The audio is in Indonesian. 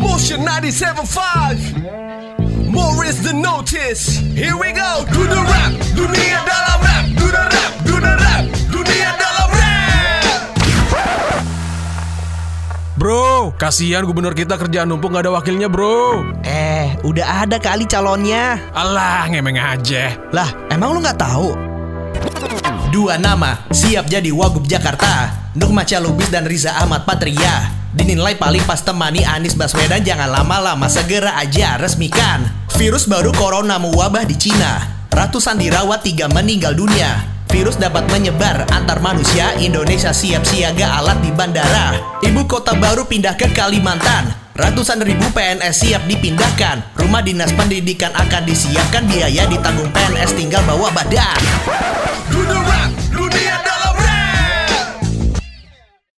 Motion 97.5 More is the notice. Here we go. Do the rap. Dunia dalam rap. Do the rap. Do the rap. Dunia dalam rap. Bro, kasihan gubernur kita kerjaan numpuk gak ada wakilnya bro. Eh, udah ada kali calonnya. Alah, ngemeng aja. Lah, emang lu nggak tahu? Dua nama siap jadi Wagub Jakarta. Nukma Lubis dan Riza Ahmad Patria Dinilai paling pas temani Anies Baswedan Jangan lama-lama segera aja resmikan. Virus baru corona mewabah di Cina. Ratusan dirawat, tiga meninggal dunia. Virus dapat menyebar antar manusia. Indonesia siap siaga alat di bandara. Ibu kota baru pindah ke Kalimantan. Ratusan ribu PNS siap dipindahkan. Rumah dinas pendidikan akan disiapkan Biaya ditanggung PNS tinggal bawa badan